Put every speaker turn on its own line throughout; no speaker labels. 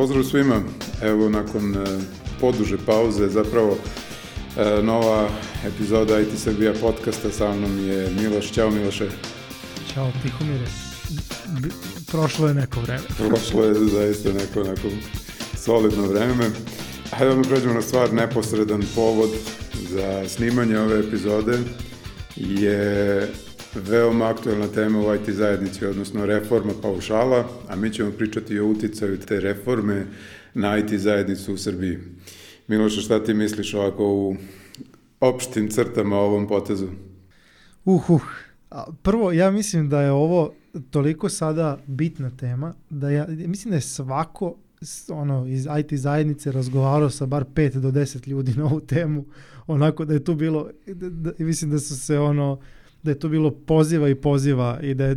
pozdrav svima. Evo, nakon e, poduže pauze, zapravo e, nova epizoda IT Srbija podcasta sa mnom je Miloš. Ćao Miloše.
Ćao Tihomire. Prošlo je neko vreme.
Prošlo je zaista neko, neko solidno vreme. Hajde da pređemo na stvar, neposredan povod za snimanje ove epizode je veoma aktualna tema u IT zajednici, odnosno reforma paušala, a mi ćemo pričati o uticaju te reforme na IT zajednicu u Srbiji. Miloša, šta ti misliš ovako u opštim crtama o ovom potezu?
Uh, uh. Prvo, ja mislim da je ovo toliko sada bitna tema, da ja mislim da je svako ono, iz IT zajednice razgovarao sa bar 5 do 10 ljudi na ovu temu, onako da je tu bilo, da, da, mislim da su se ono, da je to bilo poziva i poziva i da je,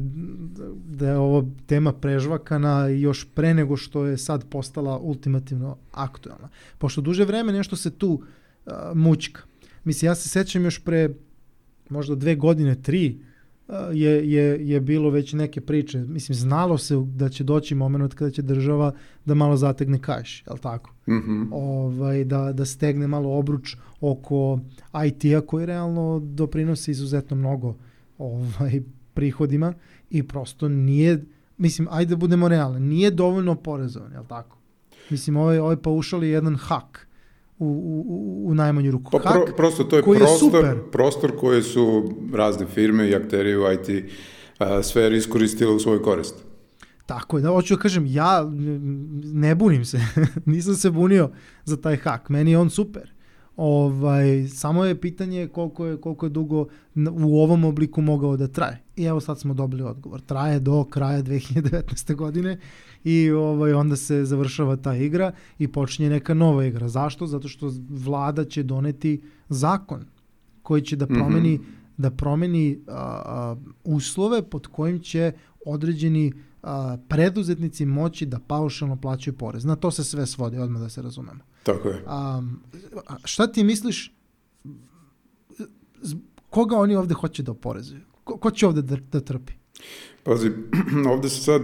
da je ovo tema prežvakana još pre nego što je sad postala ultimativno aktualna. Pošto duže vreme nešto se tu uh, mučka. Mislim, ja se sećam još pre možda dve godine, tri, uh, je, je, je bilo već neke priče. Mislim, znalo se da će doći moment kada će država da malo zategne kaš, je li tako?
Mm -hmm.
ovaj, da, da stegne malo obruč oko IT-a koji realno doprinosi izuzetno mnogo ovaj, prihodima i prosto nije, mislim, ajde da budemo realni, nije dovoljno porezovan, je li tako? Mislim, ovaj, ovaj paušal je jedan hak u, u, u najmanju ruku.
Pa pro, prosto to je prostor, je prostor koje su razne firme i akteri u IT a, sferi iskoristile u svoj korist.
Tako je, da hoću da kažem, ja ne bunim se, nisam se bunio za taj hak, meni je on super. Ovaj, samo je pitanje koliko je, koliko je dugo u ovom obliku mogao da traje. I evo sad smo dobili odgovor. Traje do kraja 2019. godine i ovaj, onda se završava ta igra i počinje neka nova igra. Zašto? Zato što vlada će doneti zakon koji će da promeni, mm -hmm. da promeni a, a, uslove pod kojim će određeni a, preduzetnici moći da paušalno plaćaju porez. Na to se sve svodi, odmah da se razumemo.
Tako je.
A, šta ti misliš, koga oni ovde hoće da oporezuju? Ko, ko će ovde da, da trpi?
Pazi, ovde se sad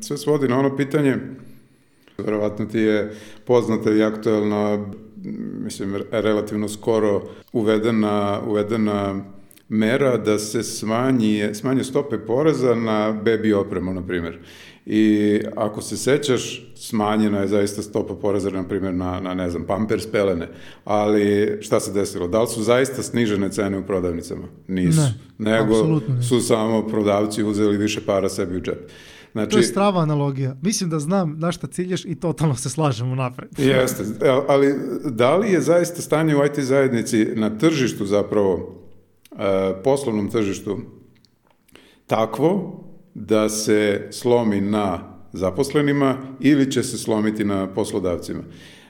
sve svodi na ono pitanje, verovatno ti je poznata i aktuelna, mislim, relativno skoro uvedena, uvedena mera da se smanji, smanje stope poreza na bebi opremu, na primjer. I ako se sećaš, smanjena je zaista stopa poreza, na primjer, na, na, ne znam, pampers pelene. Ali šta se desilo? Da li su zaista snižene cene u prodavnicama? Nisu.
Ne,
Nego su samo prodavci uzeli više para sebi u džep.
Znači, to je strava analogija. Mislim da znam na šta ciljaš i totalno se slažemo napred.
Jeste, ali da li je zaista stanje u IT zajednici na tržištu zapravo E, poslovnom tržištu takvo da se slomi na zaposlenima ili će se slomiti na poslodavcima.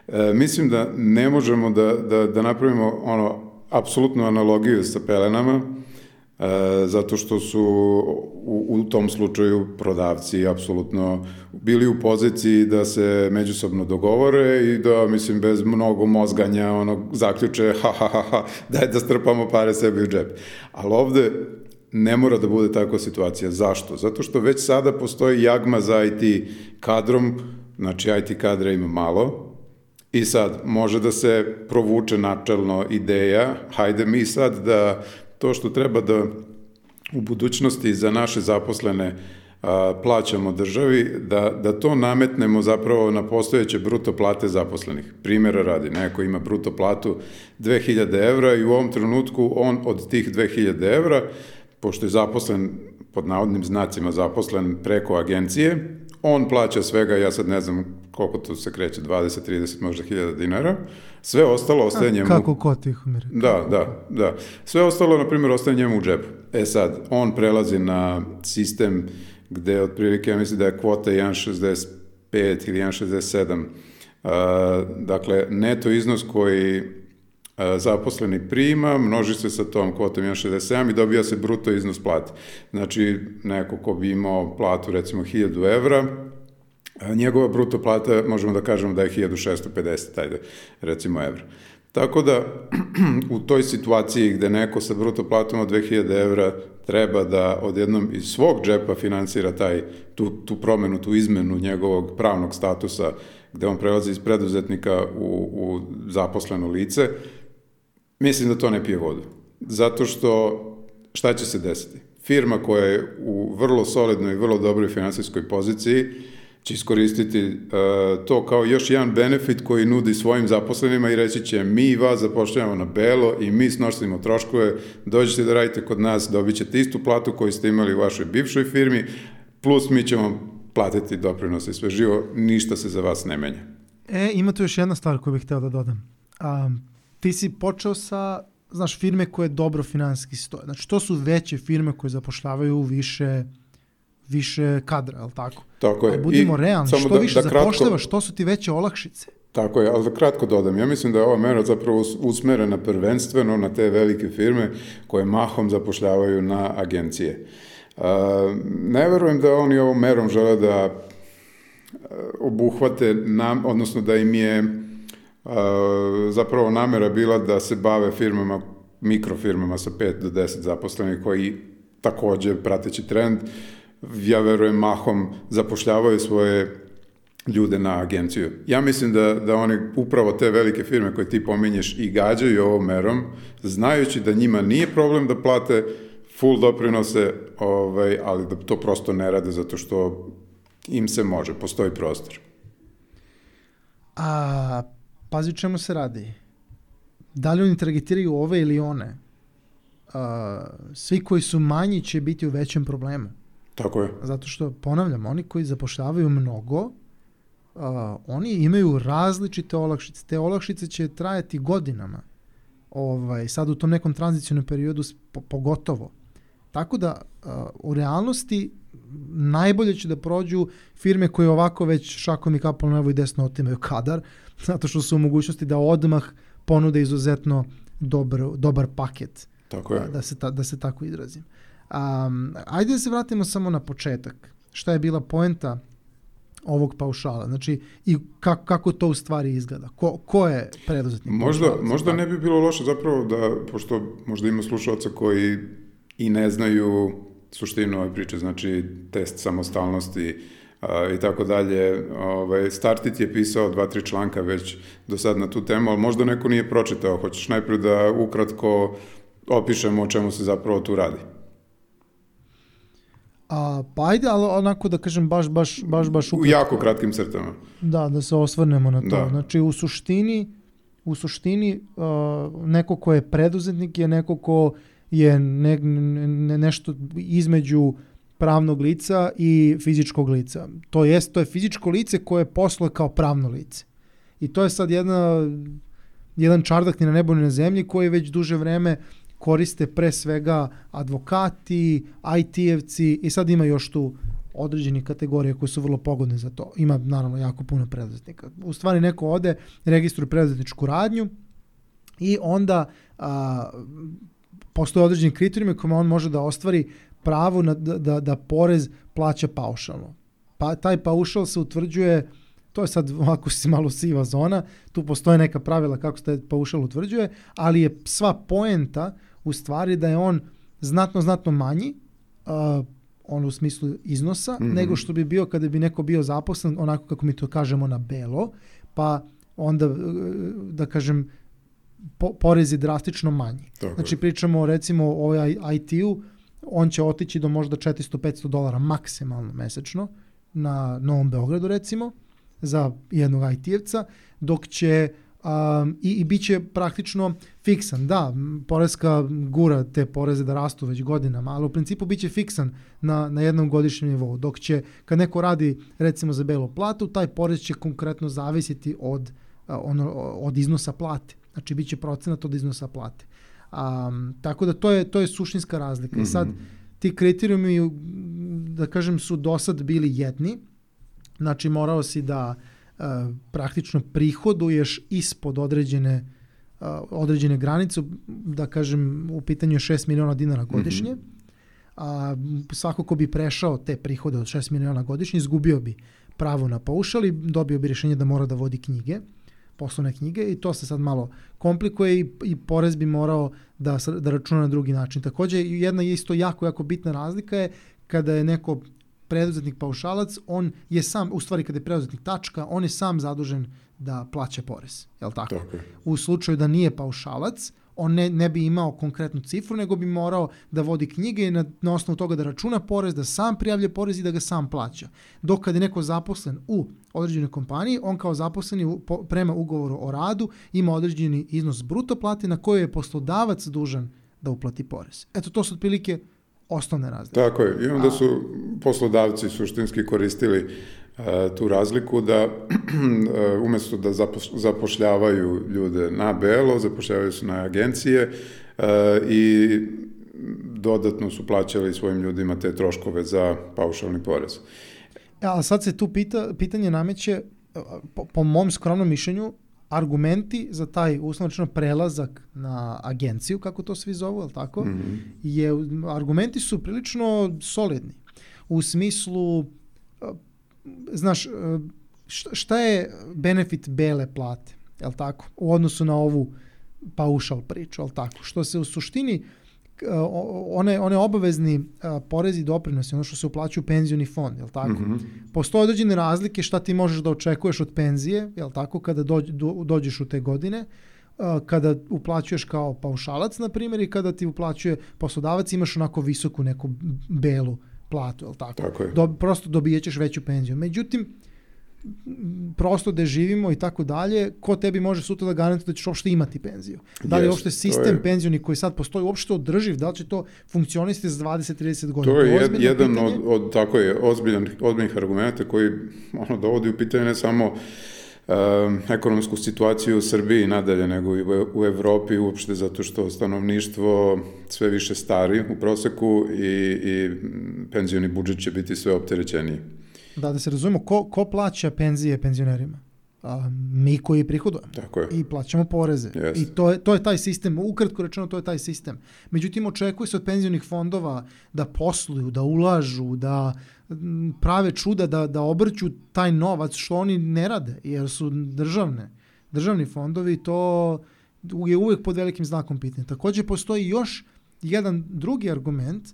E, mislim da ne možemo da, da, da napravimo ono apsolutnu analogiju sa pelenama, e, zato što su u, u tom slučaju prodavci apsolutno bili u poziciji da se međusobno dogovore i da, mislim, bez mnogo mozganja ono, zaključe, ha, ha, ha, ha, daj da strpamo pare sebi u džep. Ali ovde ne mora da bude takva situacija. Zašto? Zato što već sada postoji jagma za IT kadrom, znači IT kadra ima malo, I sad, može da se provuče načelno ideja, hajde mi sad da to što treba da u budućnosti za naše zaposlene a, plaćamo državi, da, da to nametnemo zapravo na postojeće bruto plate zaposlenih. Primjera radi, neko ima bruto platu 2000 evra i u ovom trenutku on od tih 2000 evra, pošto je zaposlen, pod navodnim znacima zaposlen preko agencije, on plaća svega, ja sad ne znam koliko to se kreće, 20, 30, možda 1000 dinara, sve ostalo ostaje njemu...
Kako ko ti umire?
Da, da, da. Sve ostalo, na primjer, ostaje njemu u džepu. E sad, on prelazi na sistem gde otprilike, ja mislim da je kvota 1,65 ili 1,67. Uh, dakle, neto iznos koji zaposleni prima, množi se sa tom kvotom 1,67 i dobija se bruto iznos plate. Znači, neko ko bi imao platu recimo 1000 evra, njegova bruto plata možemo da kažemo da je 1650, ajde, recimo evra. Tako da, u toj situaciji gde neko sa bruto platom od 2000 evra treba da odjednom iz svog džepa finansira taj, tu, tu promenu, tu izmenu njegovog pravnog statusa gde on prelazi iz preduzetnika u, u zaposleno lice, mislim da to ne pije vodu. Zato što šta će se desiti? Firma koja je u vrlo solidnoj i vrlo dobroj finansijskoj poziciji će iskoristiti uh, to kao još jedan benefit koji nudi svojim zaposlenima i reći će mi vas zapošljavamo na belo i mi snosimo troškove, dođete da radite kod nas, dobit ćete istu platu koju ste imali u vašoj bivšoj firmi, plus mi ćemo platiti doprinose i sve živo, ništa se za vas ne menja.
E, ima tu još jedna stvar koju bih hteo da dodam. A, ti si počeo sa, znaš, firme koje dobro finansijski stoje. Znači, to su veće firme koje zapošljavaju više više kadra, je tako?
Tako je.
A budimo I realni, što da, više da zapošljavaš, kratko... što su ti veće olakšice?
Tako je, ali da kratko dodam, ja mislim da je ova mera zapravo usmerena prvenstveno na te velike firme koje mahom zapošljavaju na agencije. Uh, ne verujem da oni ovom merom žele da uh, obuhvate, nam, odnosno da im je zapravo namera bila da se bave firmama, mikrofirmama sa 5 do 10 zaposlenih koji takođe, prateći trend, ja verujem mahom zapošljavaju svoje ljude na agenciju. Ja mislim da, da oni upravo te velike firme koje ti pominješ i gađaju ovom merom, znajući da njima nije problem da plate full doprinose, ovaj, ali da to prosto ne rade zato što im se može, postoji prostor.
A, pazi čemu se radi. Da li oni targetiraju ove ili one? A, svi koji su manji će biti u većem problemu.
Tako je.
Zato što, ponavljam, oni koji zapošljavaju mnogo, uh, oni imaju različite olakšice. Te olakšice će trajati godinama. Ovaj, sad u tom nekom tranzicijnom periodu po, pogotovo. Tako da uh, u realnosti najbolje će da prođu firme koje ovako već šakom i kapom levo i desno otimaju kadar, zato što su u mogućnosti da odmah ponude izuzetno dobar, dobar paket.
Tako je.
Da, da, se, ta, da se tako izrazim. Um, ajde da se vratimo samo na početak. Šta je bila poenta ovog paušala? Znači, i kako, kako to u stvari izgleda? Ko, ko je preduzetnik?
Možda, možda ne bi bilo loše zapravo da, pošto možda ima slušalca koji i ne znaju suštinu ove priče, znači test samostalnosti a, i tako dalje. Ovaj, Startit je pisao dva, tri članka već do sad na tu temu, ali možda neko nije pročitao. Hoćeš najprej da ukratko opišemo o čemu se zapravo tu radi.
A, pa ajde, ali onako da kažem baš, baš, baš, baš
ukratko. U jako kratkim crtama.
Da, da se osvrnemo na to. Da. Znači, u suštini, u suštini uh, neko ko je preduzetnik je neko ko je ne, ne, nešto između pravnog lica i fizičkog lica. To jest, to je fizičko lice koje posluje kao pravno lice. I to je sad jedna, jedan čardak ni na nebu ni na zemlji koji već duže vreme koriste pre svega advokati, IT-evci i sad ima još tu određeni kategorije koje su vrlo pogodne za to. Ima naravno jako puno preduzetnika. U stvari neko ode, registruje preduzetničku radnju i onda a, postoje određeni kriterijumi kojima on može da ostvari pravo na, da, da, da porez plaća paušalno. Pa taj paušal se utvrđuje to je sad ovako si malo siva zona, tu postoje neka pravila kako se taj paušal utvrđuje, ali je sva poenta u stvari da je on znatno, znatno manji, uh, on u smislu iznosa, mm -hmm. nego što bi bio kada bi neko bio zaposlen, onako kako mi to kažemo na belo, pa onda, uh, da kažem, po, porez je drastično manji. Tako znači pričamo recimo o IT-u, on će otići do možda 400-500 dolara maksimalno mesečno na Novom Beogradu recimo za jednog IT-evca, dok će uh, um, i, i bit će praktično fiksan. Da, porezka gura te poreze da rastu već godinama, ali u principu bit će fiksan na, na jednom godišnjem nivou. Dok će, kad neko radi recimo za belu platu, taj porez će konkretno zavisiti od, ono, od iznosa plate. Znači, bit će procenat od iznosa plate. Um, tako da to je, to je suštinska razlika. Mm -hmm. I sad, mhm. ti kriterijumi, da kažem, su do sad bili jedni. Znači, morao si da uh, praktično prihoduješ ispod određene određene granice, da kažem u pitanju je 6 miliona dinara godišnje, mm -hmm. a svako ko bi prešao te prihode od 6 miliona godišnje, izgubio bi pravo na paušal i dobio bi rješenje da mora da vodi knjige, poslovne knjige i to se sad malo komplikuje i, i porez bi morao da, da računa na drugi način. Takođe, jedna isto jako, jako bitna razlika je kada je neko preduzetnik paušalac, on je sam, u stvari kada je preduzetnik tačka, on je sam zadužen da plaća porez. Jel tako?
Tako je.
U slučaju da nije paušalac, on ne, ne bi imao konkretnu cifru, nego bi morao da vodi knjige i na, na osnovu toga da računa porez, da sam prijavlja porez i da ga sam plaća. Dok kad je neko zaposlen u određenoj kompaniji, on kao zaposleni u, po, prema ugovoru o radu ima određeni iznos bruto plate na koje je poslodavac dužan da uplati porez. Eto, to su otprilike osnovne razlike.
Tako je. I onda su poslodavci suštinski koristili tu razliku da uh, umesto da zapoš, zapošljavaju ljude na belo, zapošljavaju se na agencije uh, i dodatno su plaćali svojim ljudima te troškove za paušalni porez.
A sad se tu pita, pitanje nameće, po, po mom skromnom mišljenju, argumenti za taj uslovno prelazak na agenciju, kako to svi zovu, je tako? Mm -hmm. je, argumenti su prilično solidni. U smislu, znaš, šta je benefit bele plate, je tako? U odnosu na ovu paušal priču, je tako? Što se u suštini one, one obavezni porezi i doprinosi, ono što se uplaćuje u penzioni fond, je tako? Mm -hmm. Postoje određene razlike šta ti možeš da očekuješ od penzije, je tako, kada dođ, do, dođeš u te godine, kada uplaćuješ kao paušalac, na primjer, i kada ti uplaćuje poslodavac, imaš onako visoku neku belu platu, je tako?
Tako je.
Do, prosto dobijećeš veću penziju. Međutim, prosto da živimo i tako dalje, ko tebi može sutra da garantuje da ćeš uopšte imati penziju? Da li je uopšte sistem je... penzioni koji sad postoji uopšte održiv, da li će to funkcionisati za 20-30 godina?
To je, jed, jedan pitanje. od, od, tako je, ozbiljan, ozbiljnih argumenta koji ono, dovodi u pitanje ne samo um, ekonomsku situaciju u Srbiji nadalje, nego i u, u Evropi uopšte zato što stanovništvo sve više stari u proseku i, i penzioni budžet će biti sve opterećeniji.
Da, da se razumemo, ko, ko plaća penzije penzionerima? A, mi koji prihodujemo.
Tako je.
I plaćamo poreze.
Yes.
I to je, to je taj sistem, ukratko rečeno to je taj sistem. Međutim, očekuje se od penzionih fondova da posluju, da ulažu, da prave čuda, da, da obrću taj novac što oni ne rade, jer su državne. Državni fondovi to je uvek pod velikim znakom pitanja. Takođe postoji još jedan drugi argument,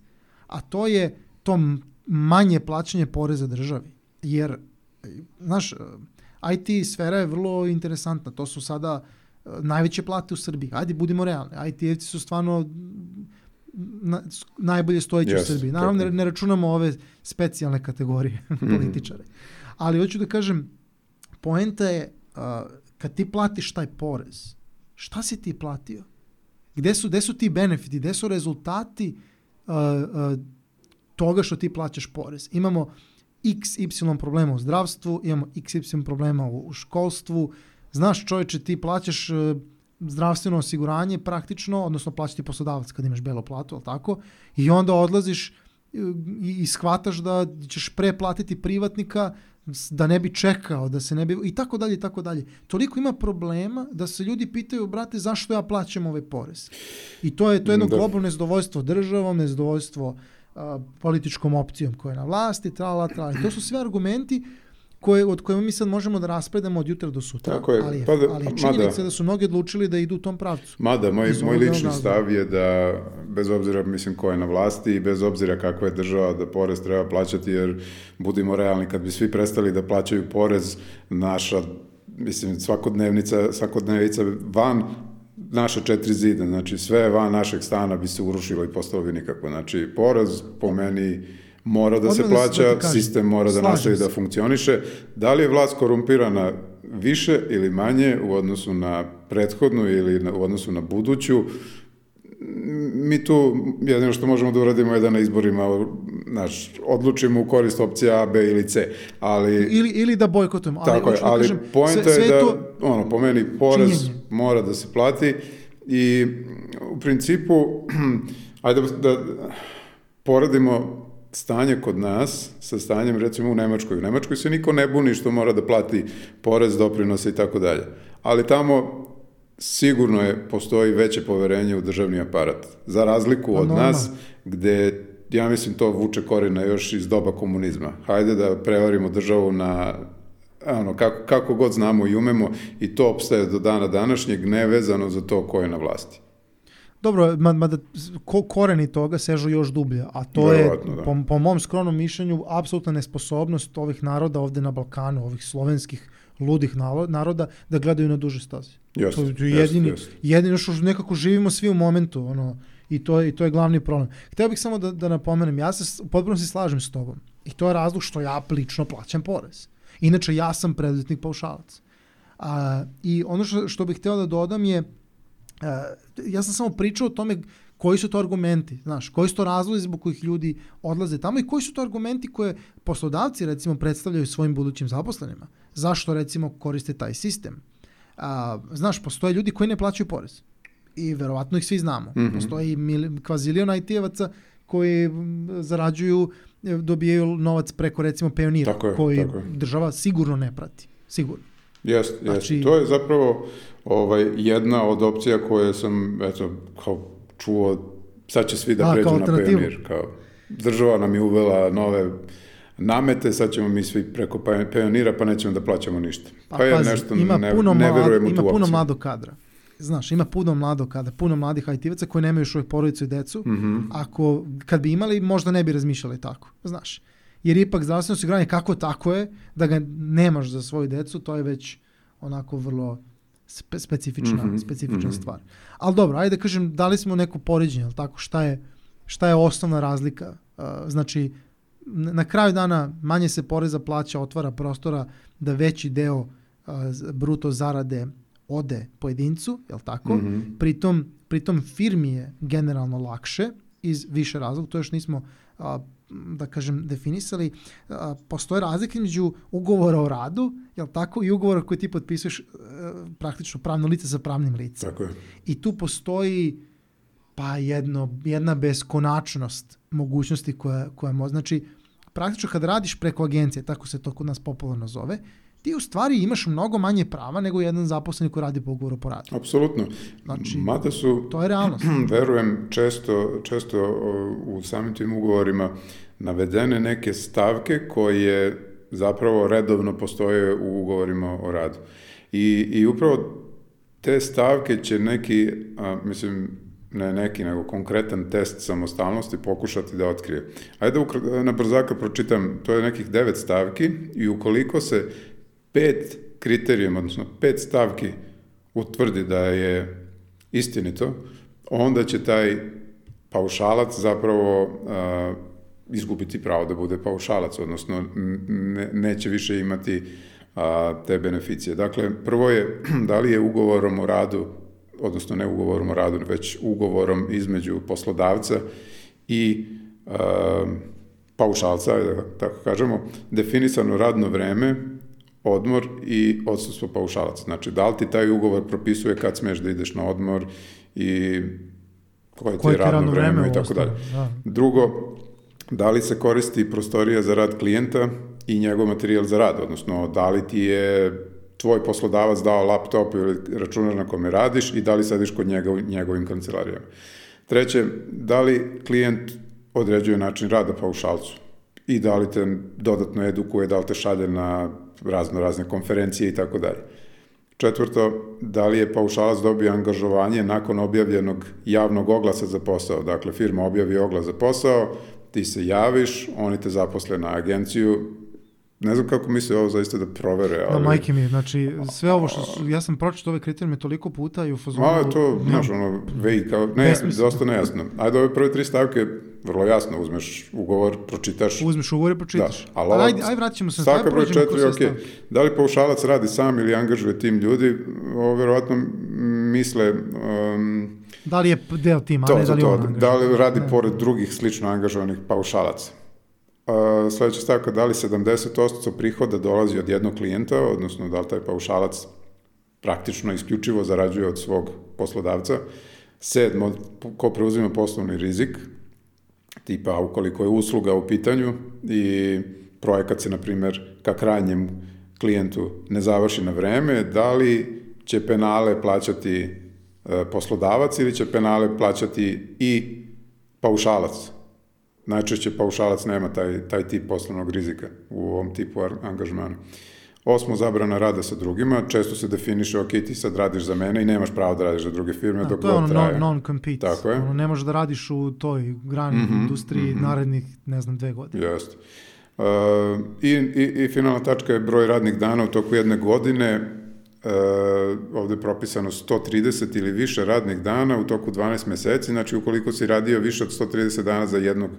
a to je to manje plaćanje poreza državi. Jer, znaš, IT sfera je vrlo interesantna. To su sada e, najveće plate u Srbiji. Ajde, budimo realni. IT-evci su stvarno na, najbolje stojeći yes, u Srbiji. Naravno, ne, ne računamo ove specijalne kategorije mhm. političare. Ali hoću da kažem, poenta je, uh, kad ti platiš taj porez, šta si ti platio? Gde su, gde su ti benefiti, gde su rezultati uh, uh, toga što ti plaćaš porez. Imamo x, y problema u zdravstvu, imamo x, y problema u, u školstvu. Znaš čovječe, ti plaćaš uh, zdravstveno osiguranje praktično, odnosno plaća ti poslodavac kad imaš belo platu, ali tako? I onda odlaziš e, i, i shvataš da ćeš pre platiti privatnika da ne bi čekao, da se ne bi... i tako dalje, i tako dalje. Toliko ima problema da se ljudi pitaju, brate, zašto ja plaćam ovaj porez? I to je to je jedno da. globalno nezadovoljstvo državom, nezadovoljstvo a, političkom opcijom koja je na vlasti, trala, trala. I to su sve argumenti koje, od kojima mi sad možemo da raspredamo od jutra do sutra.
Tako je.
Ali, je,
pa da,
ali je činjenica mada, da su mnogi odlučili da idu u tom pravcu.
Mada, moj, moj lični stav je da, bez obzira, mislim, ko je na vlasti i bez obzira kakva je država, da porez treba plaćati, jer budimo realni, kad bi svi prestali da plaćaju porez, naša mislim, svakodnevnica, svakodnevica van naša četiri zida, znači sve van našeg stana bi se urušilo i postalo bi nikako. Znači, poraz po meni mora da Odmah se da plaća, da sistem mora da nastavi da funkcioniše. Da li je vlast korumpirana više ili manje u odnosu na prethodnu ili na, u odnosu na buduću, mi tu jedino što možemo da uradimo je da na izborima naš, odlučimo u korist opcija A, B ili C. Ali,
ili, ili da bojkotujemo.
Ali, tako je, da ali kažem, pojenta je da, to ono, po meni, porez činjenje. mora da se plati i u principu, ajde da, da poradimo stanje kod nas sa stanjem recimo u Nemačkoj. U Nemačkoj se niko ne buni što mora da plati porez, doprinose i tako dalje. Ali tamo sigurno je, postoji veće poverenje u državni aparat. Za razliku pa od Norma. nas, gde ja mislim to vuče korina još iz doba komunizma. Hajde da prevarimo državu na ono, kako, kako god znamo i umemo i to opstaje do dana današnjeg nevezano za to ko je na vlasti.
Dobro, mada ko, koreni toga sežu još dublje, a to
Verovatno,
je,
da.
po, po mom skromnom mišljenju, apsolutna nesposobnost ovih naroda ovde na Balkanu, ovih slovenskih ludih naroda, da gledaju na duže staze.
Jeste,
To je jedini,
jeste.
jedino što nekako živimo svi u momentu, ono, i to je, i to je glavni problem. Hteo bih samo da, da napomenem, ja se potpuno se slažem s tobom. I to je razlog što ja lično plaćam porez. Inače, ja sam preduzetnik paušalac. A, I ono što, što bih hteo da dodam je, a, ja sam samo pričao o tome koji su to argumenti, znaš, koji su to razlozi zbog kojih ljudi odlaze tamo i koji su to argumenti koje poslodavci recimo predstavljaju svojim budućim zaposlenima. Zašto recimo koriste taj sistem? A, znaš, postoje ljudi koji ne plaćaju porez i verovatno ih svi znamo. Mm. -hmm. Postoji mil, kvazilion IT-evaca koji zarađuju, dobijaju novac preko recimo pionira,
Tako je,
koji
tako je.
država sigurno ne prati. Sigurno.
Jeste, jeste.
Znači-
To je zapravo ovaj, jedna od opcija koje sam eto, kao čuo, sad će svi da
A,
pređu na pionir. Kao, država nam je uvela nove namete, sad ćemo mi svi preko pionira pa nećemo da plaćamo ništa. Pa,
Pa,
ja
pazi,
nešto
ima
ne,
puno,
ne
mlad- ima puno
opciju.
mladog kadra. Znaš, ima puno mladog kadra, puno mladih IT-evaca koji nemaju još uvijek porodicu i decu.
Mhm.
Ako, kad bi imali, možda ne bi razmišljali tako, znaš. Jer ipak zdravstveno osiguranje kako tako je, da ga nemaš za svoju decu, to je već onako vrlo spe, specifična,
Mhm,
specifična
mhm.
stvar. Ali dobro, ajde da kažem, dali smo neko poređenje, jel tako, šta je, šta je osnovna razlika? Uh, znači, na kraju dana manje se poreza plaća, otvara prostora da veći deo uh, bruto zarade ode pojedincu, jel tako?
Mhm.
Pritom, pritom firmi je generalno lakše iz više razloga, to još nismo a, da kažem definisali, postoje razlike između ugovora o radu, jel tako, i ugovora koji ti potpisuješ e, praktično pravno lice sa pravnim licem.
Tako je.
I tu postoji pa jedno, jedna beskonačnost mogućnosti koja, koja mo... Znači, praktično kad radiš preko agencije, tako se to kod nas popularno zove, ti u stvari imaš mnogo manje prava nego jedan zaposleni koji radi po ugovoru po radu.
Apsolutno.
Znači,
Mada su,
To je realnost.
verujem, često, često u samim tim ugovorima navedene neke stavke koje zapravo redovno postoje u ugovorima o radu. I, i upravo te stavke će neki, a, mislim, ne neki, nego konkretan test samostalnosti pokušati da otkrije. Ajde ukra- na brzaka pročitam, to je nekih devet stavki i ukoliko se pet kriterijuma, odnosno pet stavki utvrdi da je istinito, onda će taj paušalac zapravo a, izgubiti pravo da bude paušalac, odnosno ne, neće više imati a, te beneficije. Dakle, prvo je da li je ugovorom o radu, odnosno ne ugovorom o radu, već ugovorom između poslodavca i a, paušalca, da tako kažemo, definisano radno vreme, odmor i odsustvo paušalaca. Znači, da li ti taj ugovor propisuje kad smeš da ideš na odmor i koje ti je radno vreme i tako dalje.
Da.
Drugo, da li se koristi prostorija za rad klijenta i njegov materijal za rad, odnosno da li ti je tvoj poslodavac dao laptop ili računar na kome radiš i da li sediš kod njega u njegovim kancelarijama. Treće, da li klijent određuje način rada paušalcu i da li te dodatno edukuje, da li te šalje na razno razne konferencije i tako dalje. Četvrto, da li je paušalac dobio angažovanje nakon objavljenog javnog oglasa za posao. Dakle, firma objavi oglas za posao, ti se javiš, oni te zaposle na agenciju. Ne znam kako misle ovo zaista da provere,
Da,
ali...
majke mi, znači sve ovo što su, ja sam pročitao ove kriterijume toliko puta i u fazonu...
Malo je to, znaš, ono, vej, kao, ne,
Besmisleno.
dosta nejasno. Ajde, ove prve tri stavke, vrlo jasno, uzmeš ugovor, pročitaš,
Uzmeš ugovor i pročitaš.
Da,
ali
ova
ajde, ajde vratit ćemo se na
Stavka broj četiri, ok.
stavke.
Da li paušalac radi sam ili angažuje tim ljudi, ovo verovatno misle um,
Da li je deo tima, a
to,
ne da li
to,
on
da li radi
Ne.
pored drugih slično angažovanih paušalaca. Uh, sledeća stavka, da li 70% prihoda dolazi od jednog klijenta, odnosno da li taj paušalac praktično isključivo zarađuje od svog poslodavca. Sedmo, ko preuzima poslovni rizik, tipa ukoliko je usluga u pitanju i projekat se, na primer, ka krajnjem klijentu ne završi na vreme, da li će penale plaćati e, poslodavac ili će penale plaćati i paušalac? Najčešće paušalac nema taj, taj tip poslovnog rizika u ovom tipu angažmana. Osmo, zabrana rada sa drugima. Često se definiše, ok, ti sad radiš za mene i nemaš pravo da radiš za druge firme
Da,
dok
to je ono
traje.
non, non-compete.
Tako je.
Ono, ne možeš da radiš u toj grani
Mhm,
industriji
mhm.
narednih, ne znam, dve godine.
Jeste. Uh, i, i, I finalna tačka je broj radnih dana u toku jedne godine. Uh, ovde je propisano 130 ili više radnih dana u toku 12 meseci, znači ukoliko si radio više od 130 dana za jednog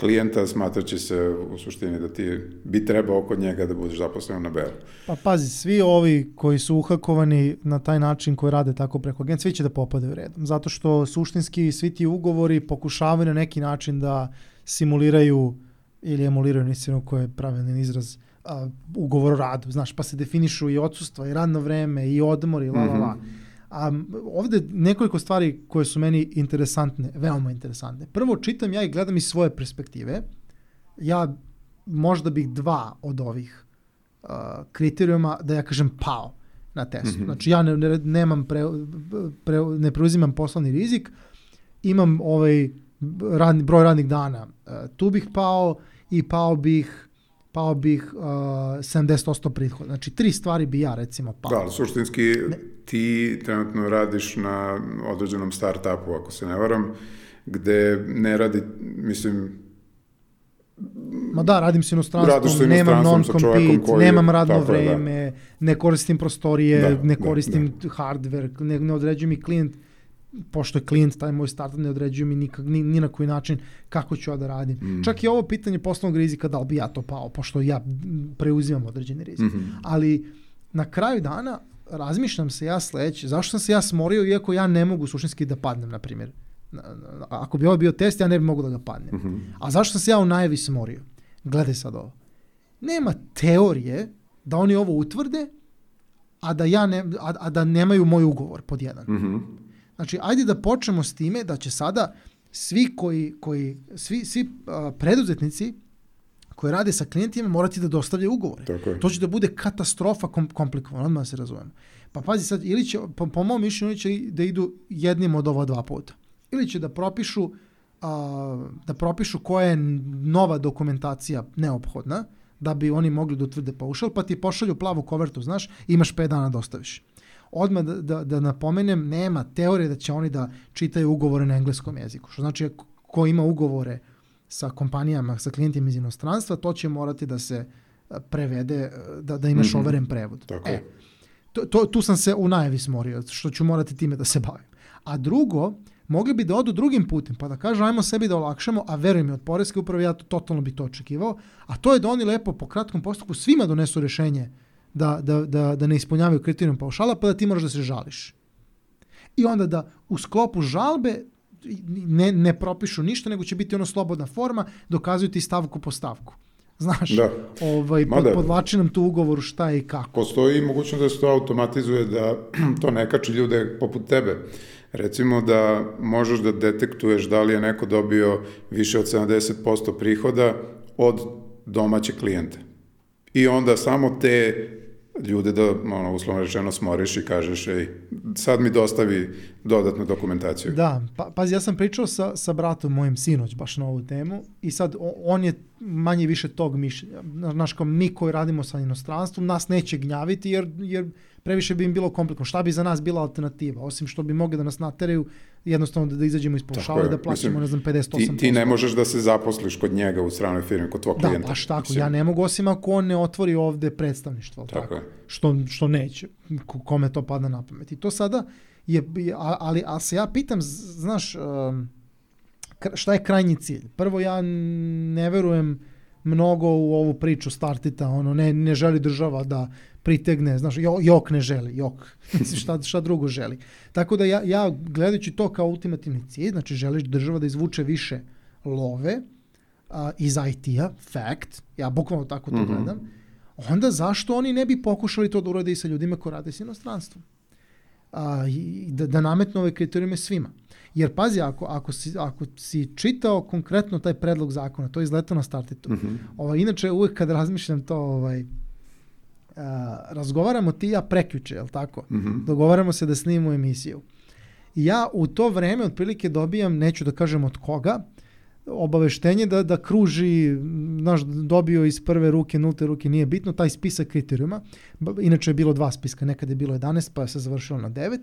klijenta, smatraće se u suštini da ti bi trebao kod njega da budeš zaposlen na belu.
Pa pazi, svi ovi koji su uhakovani na taj način koji rade tako preko agencije, svi će da popadaju redom. Zato što suštinski svi ti ugovori pokušavaju na neki način da simuliraju ili emuliraju, nisam koji je pravilan izraz, a, ugovor o radu, znaš, pa se definišu i odsustva, i radno vreme, i odmor, i la, la, la. A m, ovde nekoliko stvari koje su meni interesantne, veoma interesantne. Prvo, čitam ja i gledam iz svoje perspektive. Ja možda bih dva od ovih uh, kriterijuma, da ja kažem, pao na testu.
Mhm.
Znači, ja ne, ne, nemam pre, pre, ne preuzimam poslovni rizik, imam ovaj radni, broj radnih dana. Uh, tu bih pao i pao bih pao bih uh, 70% prihoda. Znači, tri stvari bi ja recimo pao.
Da, ali suštinski ti trenutno radiš na određenom start-upu, ako se ne varam, gde ne radi, mislim,
Ma da, radim se inostranstvom, nemam non-compete, nemam radno
tako je, da.
vreme, ne koristim prostorije,
Da,
ne
da,
koristim hardware, ne, ne određuje mi klijent, pošto je klijent, taj moj startup ne određuje mi nikak, ni, ni na koji način kako ću ja da radim.
Mm.
Čak i ovo pitanje poslovnog rizika, da li bi ja to pao, pošto ja preuzimam određeni rizik.
Mhm.
Ali na kraju dana razmišljam se ja sledeće, zašto sam se ja smorio iako ja ne mogu suštinski da padnem, na primjer. Ako bi ovo bio test, ja ne bi mogu da ga padnem.
Mhm.
A zašto sam se ja u najavi smorio? Gledaj sad ovo. Nema teorije da oni ovo utvrde, a da, ja ne, a, a da nemaju moj ugovor pod jedan.
Mhm.
Znači, ajde da počnemo s time da će sada svi koji, koji svi, svi a, preduzetnici koji rade sa klijentima morati da dostavljaju ugovore.
Tako je.
To će da bude katastrofa kom, komplikovano, odmah da se razumemo. Pa pazi sad, ili će, po, po mom mišljenju, ili će da idu jednim od ova dva puta. Ili će da propišu a, da propišu koja je nova dokumentacija neophodna da bi oni mogli da utvrde paušal, pa ti pošalju plavu kovertu, znaš, imaš 5 dana da ostaviš. Odmah da, da, da napomenem, nema teorije da će oni da čitaju ugovore na engleskom jeziku. Što znači, ko ima ugovore sa kompanijama, sa klijentima iz inostranstva, to će morati da se a, prevede, a, da, da imaš
Mhm.
overen prevod.
Tako
e, to, to, tu sam se u najavi smorio, što ću morati time da se bavim. A drugo, mogli bi da odu drugim putem, pa da kažu ajmo sebi da olakšamo, a veruj mi, od Poreske uprave ja to, totalno bi to očekivao, a to je da oni lepo po kratkom postupku svima donesu rešenje da, da, da, da ne ispunjavaju kriterijum paušala, pa da ti moraš da se žališ. I onda da u sklopu žalbe ne, ne propišu ništa, nego će biti ono slobodna forma, dokazuju ti stavku po stavku. Znaš,
Da.
ovaj, pod,
da.
podlači nam tu ugovoru šta je i kako.
Postoji mogućnost da se to automatizuje, da to ne kači ljude poput tebe. Recimo da možeš da detektuješ da li je neko dobio više od 70% prihoda od domaće klijente. I onda samo te ljude da, ono, uslovno rečeno, smoriš i kažeš, ej, sad mi dostavi dodatnu dokumentaciju.
Da, pa, pazi, ja sam pričao sa, sa bratom mojim sinoć baš na ovu temu i sad on je manje više tog mišljenja. Znaš, kao mi koji radimo sa inostranstvom, nas neće gnjaviti jer, jer previše bi im bilo komplikovano. Šta bi za nas bila alternativa? Osim što bi mogli da nas nateraju jednostavno da, da izađemo iz i da plaćamo,
Mislim,
ne znam, 58%.
Ti, ti ne možeš da se zaposliš kod njega u stranoj firmi, kod tvog
Da,
klijenta.
baš tako.
Mislim,
Ja ne mogu osim ako on ne otvori ovde predstavništvo.
Tako
Tako
je.
što, što neće, ko- kome to pada na pamet. I to sada je, ali, ali se ja pitam, znaš, um, šta je krajnji cilj? Prvo, ja ne verujem mnogo u ovu priču startita, ono, ne, ne želi država da pritegne, znaš, jo, jok ne želi, jok, šta, šta drugo želi. Tako da ja, ja gledajući to kao ultimativni cilj, znači želiš država da izvuče više love a, iz IT-a, fact, ja bukvalno tako to
Mhm.
gledam, onda zašto oni ne bi pokušali to da urade i sa ljudima koji rade s inostranstvom? A, i da, da nametnu ove kriterijume svima. Jer pazi, ako, ako, si, ako si čitao konkretno taj predlog zakona, to je izletao na startitu.
Mhm.
Ovaj, inače, uvek kad razmišljam to, ovaj, razgovaramo ti ja prekjuče, je li tako?
Mhm.
Dogovaramo se da snimimo emisiju. I ja u to vreme otprilike dobijam, neću da kažem od koga, obaveštenje da, da kruži znaš, dobio iz prve ruke, nulte ruke, nije bitno, taj spisak kriterijuma, inače je bilo dva spiska, nekad je bilo 11, pa je se završilo na 9,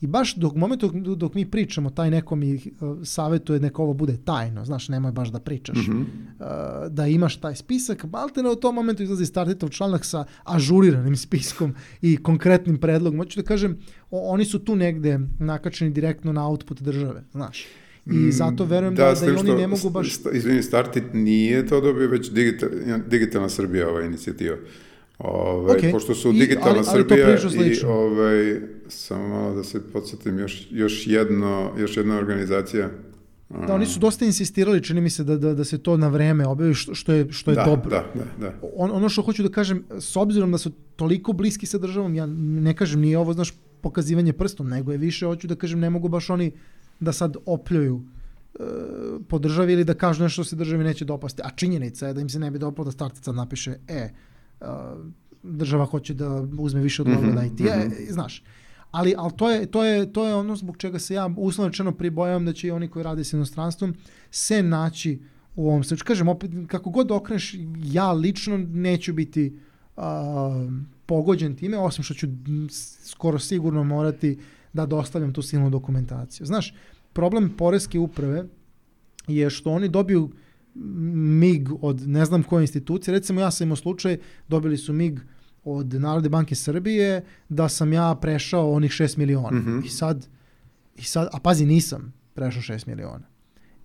i baš dok momentu dok mi pričamo, taj neko mi uh, savjetuje neka ovo bude tajno, znaš, nemoj baš da pričaš, mm -hmm. uh, da imaš taj spisak, ne u tom momentu izlazi startitov članak sa ažuriranim spiskom i konkretnim predlogom. Hoću da kažem, o, oni su tu negde nakačeni direktno na output države, znaš. I mm, zato verujem da, da, da i oni ne mogu baš...
Izvini, Startit nije to dobio, već digital, digitalna Srbija ova inicijativa. Ove, okay. Pošto su digitalna I, ali, Srbija ali i ovaj, samo malo da se podsjetim, još, još, jedno, još jedna organizacija
Da, oni su dosta insistirali, čini mi se, da, da, da se to na vreme objavi, što, što je, što je
da,
dobro.
Da, da, da.
On, ono što hoću da kažem, s obzirom da su toliko bliski sa državom, ja ne kažem, nije ovo, znaš, pokazivanje prstom, nego je više, hoću da kažem, ne mogu baš oni da sad opljuju e, po državi ili da kažu nešto što se državi neće dopasti. A činjenica je da im se ne bi dopalo da startac sad napiše, e, država hoće da uzme više od mm -hmm, IT-a, mm -hmm. znaš. Ali, ali to, je, to, je, to je ono zbog čega se ja uslovno pribojavam da će i oni koji rade s inostranstvom se naći u ovom slučaju. Kažem, opet, kako god okreneš, ja lično neću biti uh, pogođen time, osim što ću skoro sigurno morati da dostavljam tu silnu dokumentaciju. Znaš, problem Poreske uprave je što oni dobiju MIG od ne znam koje institucije. Recimo ja sam imao slučaj, dobili su MIG od Narodne banke Srbije da sam ja prešao onih 6 miliona. Mm -hmm. I sad, i sad, a pazi nisam prešao 6 miliona.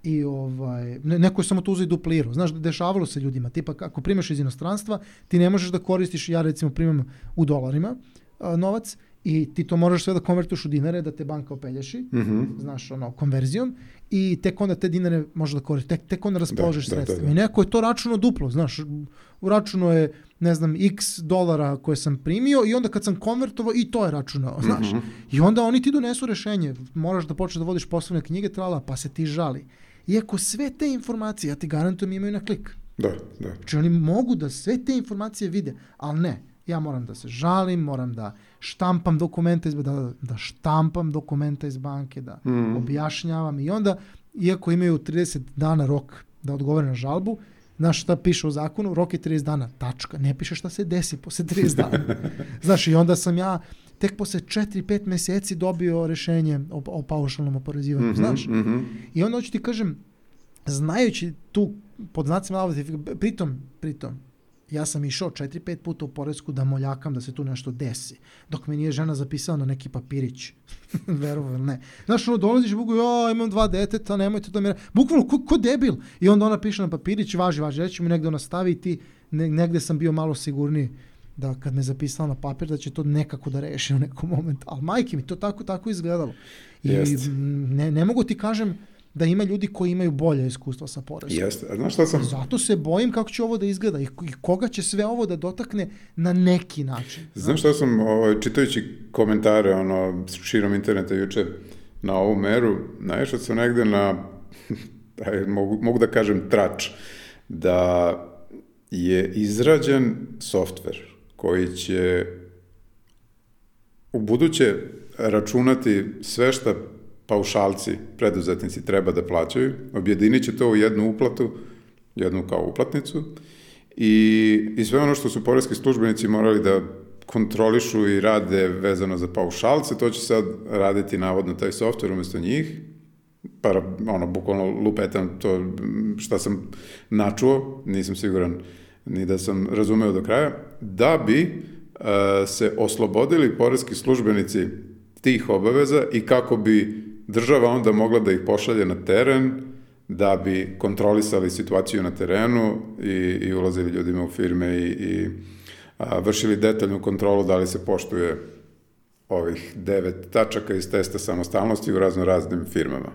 I ovaj, ne, neko je samo to uzeo i duplirao. Znaš, dešavalo se ljudima. Tipa, ako primaš iz inostranstva, ti ne možeš da koristiš, ja recimo primam u dolarima a, novac i ti to moraš sve da konvertuješ u dinare, da te banka opelješi, mm -hmm. znaš, ono, konverzijom i tek onda te dinare možeš da koristiš, tek, tek onda raspoložiš da, sredstva. Da, da, da. I neko je to računo duplo, znaš, u računu je, ne znam, x dolara koje sam primio i onda kad sam konvertovao i to je računao, znaš. Mm -hmm. I onda oni ti donesu rešenje, moraš da počneš da vodiš poslovne knjige, trala, pa se ti žali. Iako sve te informacije, ja ti garantujem, imaju na klik.
Da, da.
Znači oni mogu da sve te informacije vide, ali ne, ja moram da se žalim, moram da štampam dokumente iz, da, da štampam dokumenta iz banke, da mm. objašnjavam i onda, iako imaju 30 dana rok da odgovore na žalbu, Znaš šta piše u zakonu? Rok je 30 dana, tačka. Ne piše šta se desi posle 30 dana. Znaš, i onda sam ja tek posle 4-5 meseci dobio rešenje o, o paušalnom oporezivanju, mm -hmm, znaš. Mm -hmm. I onda hoću ti kažem, znajući tu pod znacima navoda, pritom, pritom, ja sam išao 4-5 puta u Poresku da moljakam da se tu nešto desi, dok me nije žena zapisala na neki papirić. Verovo ne. Znaš, ono, dolaziš i bugu, ja, imam dva deteta, nemojte to mi... Bukvalno, ko, ko debil? I onda ona piše na papirić, važi, važi, reći mi negde ona stavi i ti, ne, negde sam bio malo sigurniji da kad me zapisala na papir da će to nekako da reši u nekom momentu. Ali majke mi to tako, tako izgledalo. I ne, ne mogu ti kažem, da ima ljudi koji imaju bolje iskustva sa porezom.
Jeste. A znaš šta sam...
Zato se bojim kako će ovo da izgleda i, koga će sve ovo da dotakne na neki način.
Znaš šta sam, ovaj, čitajući komentare ono, širom interneta juče na ovu meru, naišao sam negde na, mogu, mogu da kažem, trač, da je izrađen softver koji će u buduće računati sve šta paušalci, preduzetnici treba da plaćaju, objedinit će to u jednu uplatu, jednu kao uplatnicu i, i sve ono što su porezki službenici morali da kontrolišu i rade vezano za paušalce, to će sad raditi navodno taj softver umesto njih, pa ono, bukvalno lupetam to šta sam načuo, nisam siguran ni da sam razumeo do kraja, da bi uh, se oslobodili porezki službenici tih obaveza i kako bi država onda mogla da ih pošalje na teren da bi kontrolisali situaciju na terenu i, i ulazili ljudima u firme i, i a, vršili detaljnu kontrolu da li se poštuje ovih devet tačaka iz testa samostalnosti u razno raznim firmama.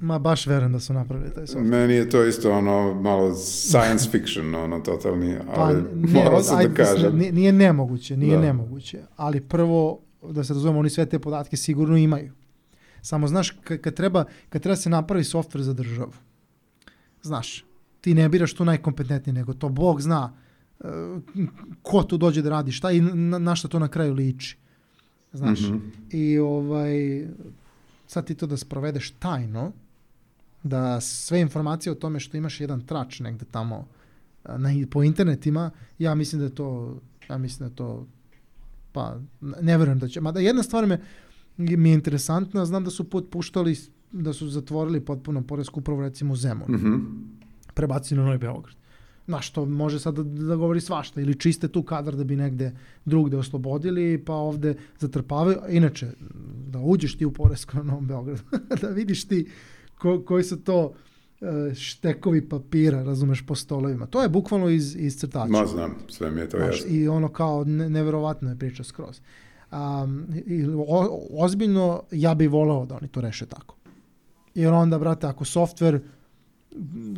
Ma baš verujem da su napravili taj software.
Meni je to isto ono malo science fiction, ono totalni, pa ali pa, ne, moram se da kažem.
Nije, nije nemoguće, nije da. nemoguće, ali prvo, da se razumemo, oni sve te podatke sigurno imaju. Samo znaš, kad treba, kad treba se napravi softver za državu, znaš, ti ne biraš tu najkompetentniji, nego to Bog zna uh, ko tu dođe da radi šta i na, na šta to na kraju liči. Znaš, mm -hmm. i ovaj, sad ti to da sprovedeš tajno, da sve informacije o tome što imaš jedan trač negde tamo na, po internetima, ja mislim da je to, ja mislim da je to, pa ne verujem da će, mada jedna stvar me, mi je interesantna, znam da su potpuštali, da su zatvorili potpuno poresku upravu recimo u Zemun.
Mm -hmm.
Prebacili na Novi Beograd. Na što može sad da, da govori svašta ili čiste tu kadar da bi negde drugde oslobodili pa ovde zatrpavaju. Inače, da uđeš ti u poresku na Novom Beogradu, da vidiš ti ko, koji su to e, štekovi papira, razumeš, po stolovima. To je bukvalno iz, iz crtača.
Ma znam, sve mi je to jasno.
I ono kao, ne, neverovatno je priča skroz. Um, o, ozbiljno, ja bih voleo da oni to reše tako. Jer onda, brate, ako softver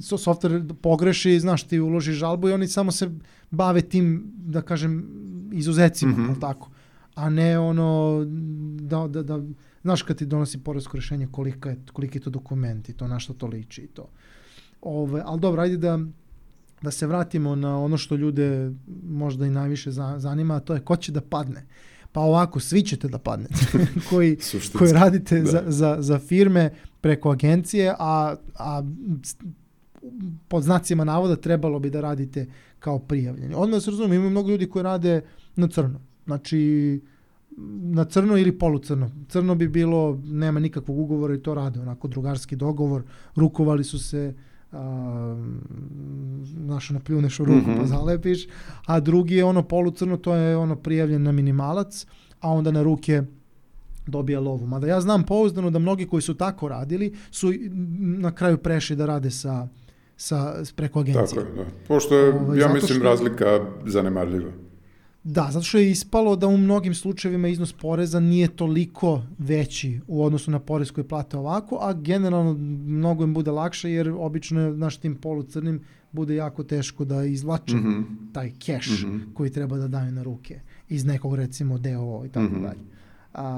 so, softver pogreši, znaš, ti uložiš žalbu i oni samo se bave tim, da kažem, izuzecima, mm -hmm. tako? A ne ono, da, da, da, znaš kad ti donosi poresko rešenje kolika je, koliki je to dokument i to na što to liči i to. Ove, ali dobro, ajde da, da se vratimo na ono što ljude možda i najviše zanima, a to je ko će da padne. Pa ovako, svi ćete da padnete koji, koji radite da. za, za, za firme preko agencije, a, a pod znacima navoda trebalo bi da radite kao prijavljeni. Odmah da se razumijem, ima mnogo ljudi koji rade na crno. Znači, na crno ili polucrno. Crno bi bilo, nema nikakvog ugovora i to rade, onako drugarski dogovor, rukovali su se, znaš, ono pljuneš u ruku mm -hmm. pa zalepiš, a drugi je ono polucrno, to je ono prijavljen na minimalac, a onda na ruke dobija lovu. Mada ja znam pouzdano da mnogi koji su tako radili su na kraju prešli da rade sa, sa preko agencije.
Tako je, da. Pošto je, ovaj, ja mislim, što... razlika zanemarljiva.
Da, zato što je ispalo da u mnogim slučajevima iznos poreza nije toliko veći u odnosu na porez koji plate ovako, a generalno mnogo im bude lakše jer obično je naš tim polucrnim bude jako teško da izvlače mm -hmm. taj keš mm -hmm. koji treba da daju na ruke iz nekog recimo DOO i tako mm -hmm. dalje.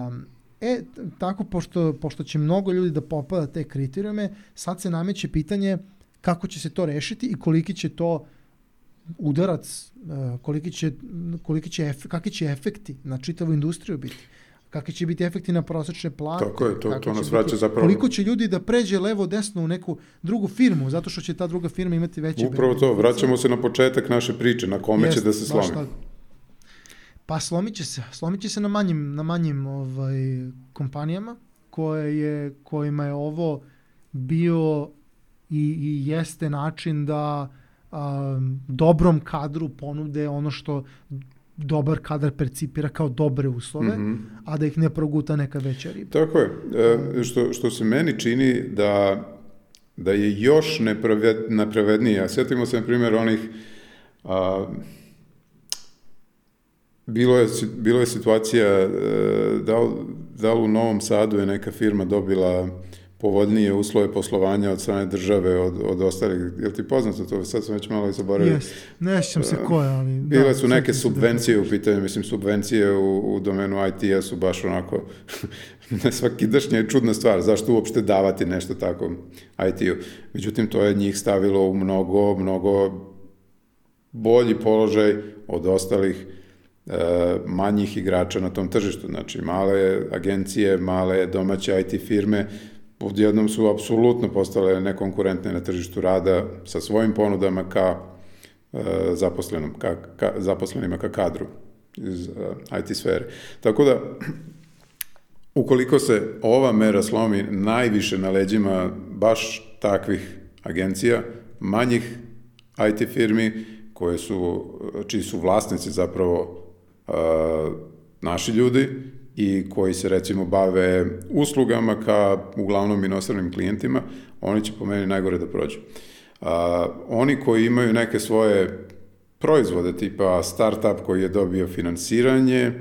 Um, e, tako pošto, pošto će mnogo ljudi da popada te kriterijume, sad se nameće pitanje kako će se to rešiti i koliki će to udarac, e, koliki će, koliki će, ef, kakvi će efekti na čitavu industriju biti kakvi će biti efekti na prosečne plate.
Tako je, to, to nas vraća zapravo...
Koliko će ljudi da pređe levo-desno u neku drugu firmu, zato što će ta druga firma imati veće...
Upravo to, vraćamo se na početak naše priče, na kome Jest, će da se slomi.
Pa slomit će se, slomit će se na manjim, na manjim ovaj, kompanijama koje je, kojima je ovo bio i, i jeste način da um, dobrom kadru ponude ono što dobar kadar percipira kao dobre uslove, mm -hmm. a da ih ne proguta neka veća riba.
Tako je. E, što, što se meni čini da, da je još nepraved, nepravednije. Sjetimo se, na primjer, onih a, bilo je, bilo je situacija e, da, da u Novom Sadu je neka firma dobila povoljnije uslove poslovanja od strane države od, od ostalih. Je li ti poznato to? Sad sam već malo i zaboravio.
Yes. Ne sjećam se koje, ali...
Da, Bile da, su neke subvencije u pitanju, mislim, subvencije u, u domenu IT-a su baš onako, svakidašnja je čudna stvar, zašto uopšte davati nešto tako IT-u. Međutim, to je njih stavilo u mnogo, mnogo bolji položaj od ostalih e, manjih igrača na tom tržištu. Znači, male agencije, male domaće IT firme odjednom su apsolutno postale nekonkurentne na tržištu rada sa svojim ponudama ka e, zaposlenom, ka, ka, zaposlenima ka kadru iz uh, IT sfere. Tako da, ukoliko se ova mera slomi najviše na leđima baš takvih agencija, manjih IT firmi, koje su, čiji su vlasnici zapravo uh, naši ljudi, i koji se recimo bave uslugama ka uglavnom inostranim klijentima, oni će po meni najgore da prođu. A, oni koji imaju neke svoje proizvode tipa startup koji je dobio finansiranje,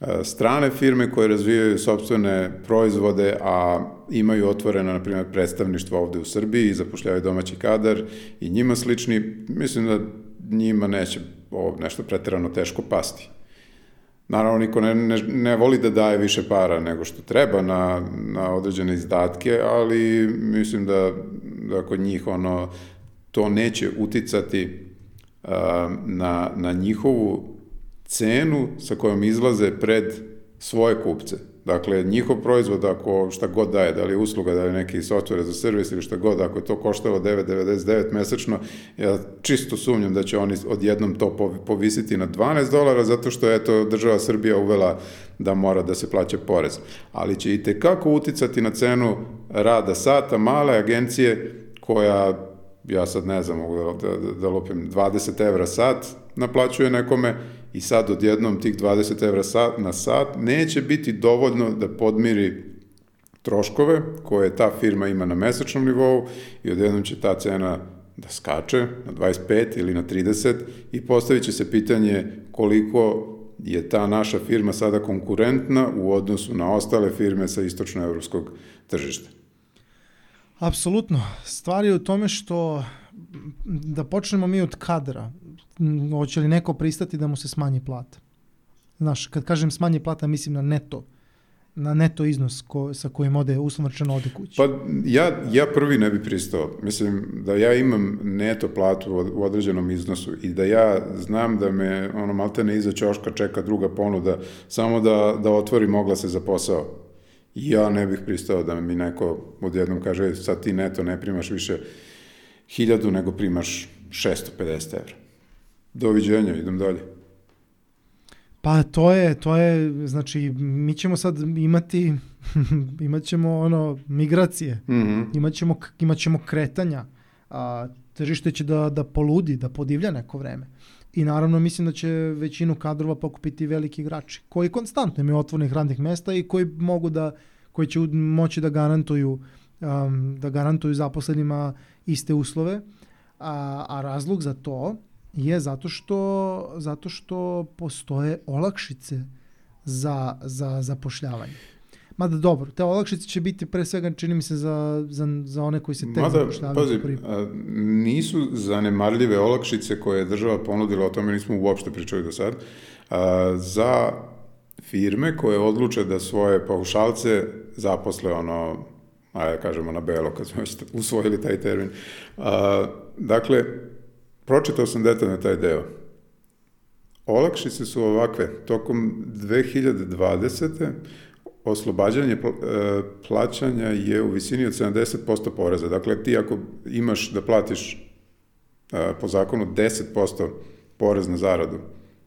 a, strane firme koje razvijaju sobstvene proizvode, a imaju otvoreno, na primjer, predstavništvo ovde u Srbiji i zapošljavaju domaći kadar i njima slični, mislim da njima neće ovo nešto pretirano teško pasti. Naravno, niko ne, ne, ne voli da daje više para nego što treba na, na određene izdatke, ali mislim da, da kod njih ono, to neće uticati uh, na, na njihovu cenu sa kojom izlaze pred svoje kupce. Dakle, njihov proizvod, ako šta god daje, da li je usluga, da li je neki software za servis ili šta god, ako je to koštalo 9,99 mesečno, ja čisto sumnjam da će oni odjednom to povisiti na 12 dolara, zato što je to država Srbija uvela da mora da se plaća porez. Ali će i tekako uticati na cenu rada sata male agencije koja, ja sad ne znam, mogu da, da, da lupim, 20 evra sat naplaćuje nekome i sad odjednom tih 20 evra sat, na sat neće biti dovoljno da podmiri troškove koje ta firma ima na mesečnom nivou i odjednom će ta cena da skače na 25 ili na 30 i postavit će se pitanje koliko je ta naša firma sada konkurentna u odnosu na ostale firme sa istočnoevropskog tržišta.
Apsolutno. Stvar je u tome što da počnemo mi od kadra. Hoće li neko pristati da mu se smanji plata? Znaš, kad kažem smanji plata, mislim na neto na neto iznos ko, sa kojim ode usmrčeno ode kući?
Pa ja, ja prvi ne bi pristao. Mislim da ja imam neto platu u određenom iznosu i da ja znam da me ono maltene iza ćoška čeka druga ponuda samo da, da otvori mogla se za posao. Ja ne bih pristao da mi neko odjednom kaže sad ti neto ne primaš više hiljadu nego primaš 650 evra. Doviđenja, idem dalje.
Pa to je, to je, znači mi ćemo sad imati, imat ćemo ono migracije, mm -hmm. imat, ćemo, imat ćemo kretanja, a, tržište će da, da poludi, da podivlja neko vreme. I naravno mislim da će većinu kadrova pokupiti veliki igrači, koji konstantno imaju otvornih radnih mesta i koji mogu da, koji će moći da garantuju, um, da garantuju zaposlenima iste uslove, a, a razlog za to je zato što, zato što postoje olakšice za, za zapošljavanje. Mada dobro, te olakšice će biti pre svega, čini mi se, za, za, za one koji se tek Mada, zapošljavaju.
Pazi, prvi... a, nisu zanemarljive olakšice koje je država ponudila, o tome nismo uopšte pričali do sad, a, za firme koje odluče da svoje paušalce zaposle ono, ajde kažemo na belo, kad smo usvojili taj termin. A, dakle, Pročitao sam detaljno taj deo. Olakšice su ovakve. Tokom 2020. oslobađanje e, plaćanja je u visini od 70% poreza. Dakle, ti ako imaš da platiš e, po zakonu 10% porez na zaradu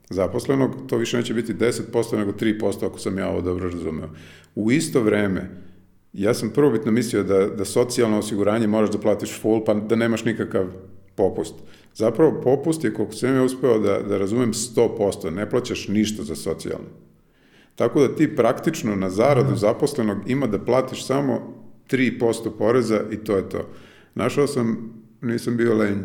zaposlenog, to više neće biti 10% nego 3% ako sam ja ovo dobro razumeo. U isto vreme, ja sam prvobitno mislio da, da socijalno osiguranje moraš da platiš full, pa da nemaš nikakav popust. Zapravo popust je, koliko sam ja uspeo da, da razumem, 100%, ne plaćaš ništa za socijalno. Tako da ti praktično na zaradu mhm. zaposlenog ima da platiš samo 3% poreza i to je to. Našao sam, nisam bio lenj,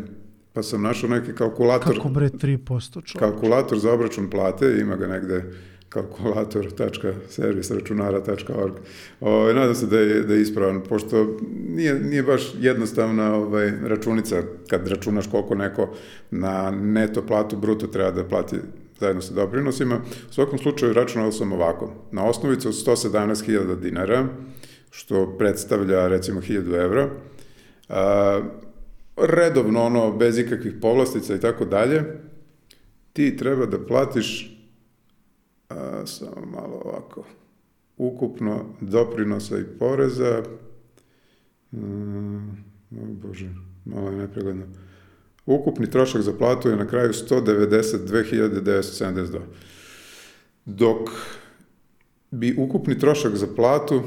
pa sam našao neki kalkulator.
Kako bre 3% čovječ?
Kalkulator za obračun plate, ima ga negde kalkulator.servisračunara.org. Ovaj nadam se da je, da je ispravan, pošto nije, nije baš jednostavna ovaj, računica kad računaš koliko neko na neto platu bruto treba da plati zajedno sa doprinosima. U svakom slučaju računao sam ovako. Na osnovicu od 117.000 dinara, što predstavlja recimo 1000 evra, a, redovno ono, bez ikakvih povlastica i tako dalje, ti treba da platiš a, samo malo ovako, ukupno doprinosa i poreza, mm, o bože, malo je nepregledno, ukupni trošak za platu je na kraju 192.972. Dok bi ukupni trošak za platu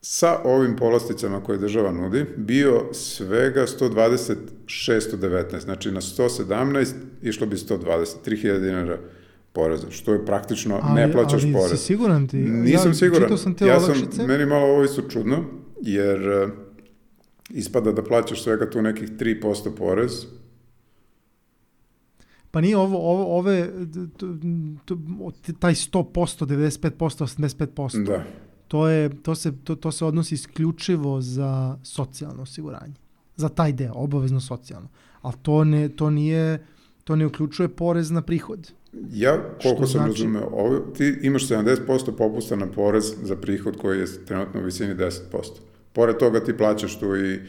sa ovim polasticama koje država nudi bio svega 120.619, znači na 117 išlo bi 120, 3000 dinara poreza, što je praktično ali, ne plaćaš ali porez. Ali
si siguran ti?
Nisam ja, siguran. Sam te ja sam, meni malo ovo isto čudno, jer uh, ispada da plaćaš svega tu nekih 3% porez,
Pa nije ovo, ovo ove, taj 100%, 95%, 85%. Da. To, je, to, se, to, to se odnosi isključivo za socijalno osiguranje. Za taj deo, obavezno socijalno. Ali to, ne, to, nije, to ne uključuje porez na prihod.
Ja, koliko sam znači? razumeo, ovo, ti imaš 70% popusta na porez za prihod koji je trenutno u visini 10%. Pored toga ti plaćaš tu i,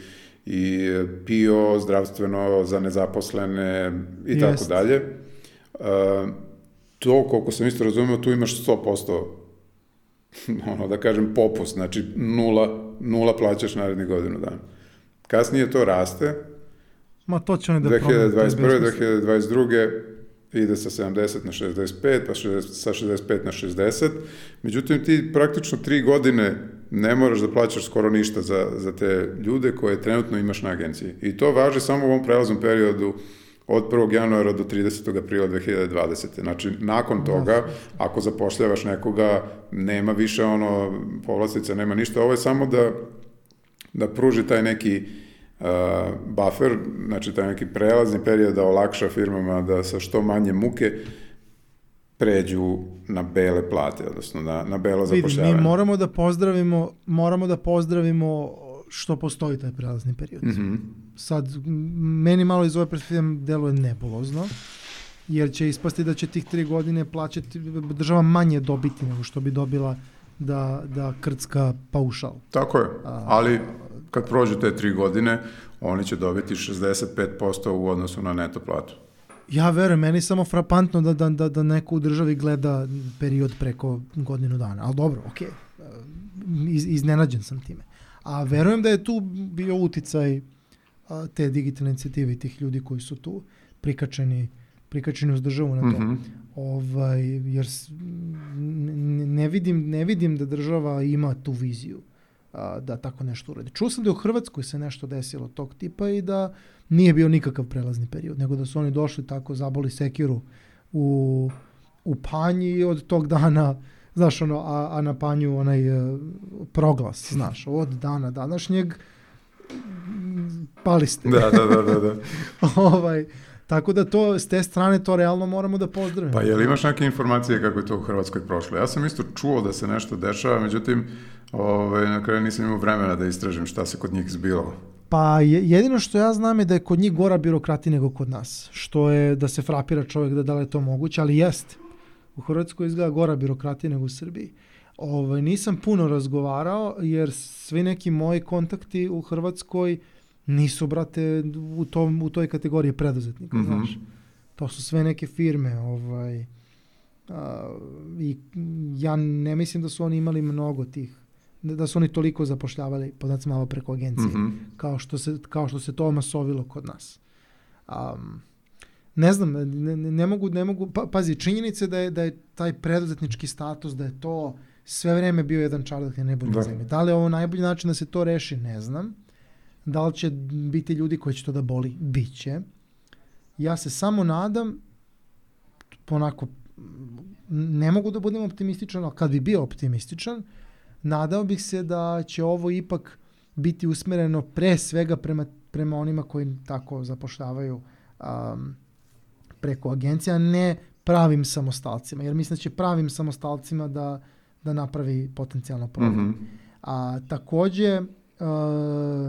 i PIO, zdravstveno za nezaposlene i Jest. tako dalje. Uh, to, koliko sam isto razumeo, tu imaš 100% ono da kažem popust, znači nula, nula plaćaš narednih godinu dana. Kasnije to raste,
Ma to će oni da
2021. 2022. ide sa 70 na 65, pa 60, sa 65 na 60. Međutim, ti praktično tri godine ne moraš da plaćaš skoro ništa za, za te ljude koje trenutno imaš na agenciji. I to važi samo u ovom prelaznom periodu od 1. januara do 30. aprila 2020. Znači, nakon toga, ako zapošljavaš nekoga, nema više ono povlastica, nema ništa. Ovo je samo da, da pruži taj neki uh, buffer, znači taj neki prelazni period da olakša firmama da sa što manje muke pređu na bele plate, odnosno na, na belo zapošljavanje.
Mi moramo da pozdravimo, moramo da pozdravimo što postoji taj prelazni period. Mm -hmm. Sad, meni malo iz ove perspektive deluje nebulozno, jer će ispasti da će tih tri godine plaćati država manje dobiti nego što bi dobila da, da krcka paušal.
Tako je, ali kad prođu te tri godine, oni će dobiti 65% u odnosu na neto platu.
Ja verujem, meni je samo frapantno da, da, da, da neko u državi gleda period preko godinu dana. Ali dobro, okej. Okay. Iz, iznenađen sam time. A verujem da je tu bio uticaj a, te digitalne inicijative i tih ljudi koji su tu prikačeni, prikačeni uz državu na to. Mm -hmm. ovaj, jer ne vidim, ne vidim da država ima tu viziju a, da tako nešto uradi. Čuo sam da je u Hrvatskoj se nešto desilo tog tipa i da nije bio nikakav prelazni period, nego da su oni došli tako, zaboli sekiru u, u panji i od tog dana znaš, ono, a, a na panju onaj uh, proglas, znaš, od dana današnjeg pali ste.
Da, da, da, da. da.
ovaj, tako da to, s te strane, to realno moramo da pozdravimo.
Pa je li imaš neke informacije kako je to u Hrvatskoj prošlo? Ja sam isto čuo da se nešto dešava, međutim, ovaj, na kraju nisam imao vremena da istražim šta se kod njih zbilo.
Pa jedino što ja znam je da je kod njih gora birokrati nego kod nas. Što je da se frapira čovjek da da li je to moguće, ali jeste. U Hrvatskoj izgleda gora birokratija nego u Srbiji. Ovaj, nisam puno razgovarao jer svi neki moji kontakti u Hrvatskoj nisu, brate, u, tom, u toj kategoriji preduzetnika, mm -hmm. znaš. To su sve neke firme, ovaj, a, i ja ne mislim da su oni imali mnogo tih da su oni toliko zapošljavali podacima malo preko agencije, mm -hmm. kao, što se, kao što se to masovilo kod nas. Um, ne znam, ne, ne mogu, ne mogu, pa, pazi, činjenice da je, da je taj preduzetnički status, da je to sve vreme bio jedan čardak na neboj da. zemlje. Da li je ovo najbolji način da se to reši, ne znam. Da li će biti ljudi koji će to da boli? Biće. Ja se samo nadam, onako, ne mogu da budem optimističan, ali kad bi bio optimističan, nadao bih se da će ovo ipak biti usmereno pre svega prema, prema onima koji tako zapošljavaju um, preko agencija, ne pravim samostalcima, jer mislim da će pravim samostalcima da, da napravi potencijalno problem. Mm -hmm. A takođe, uh,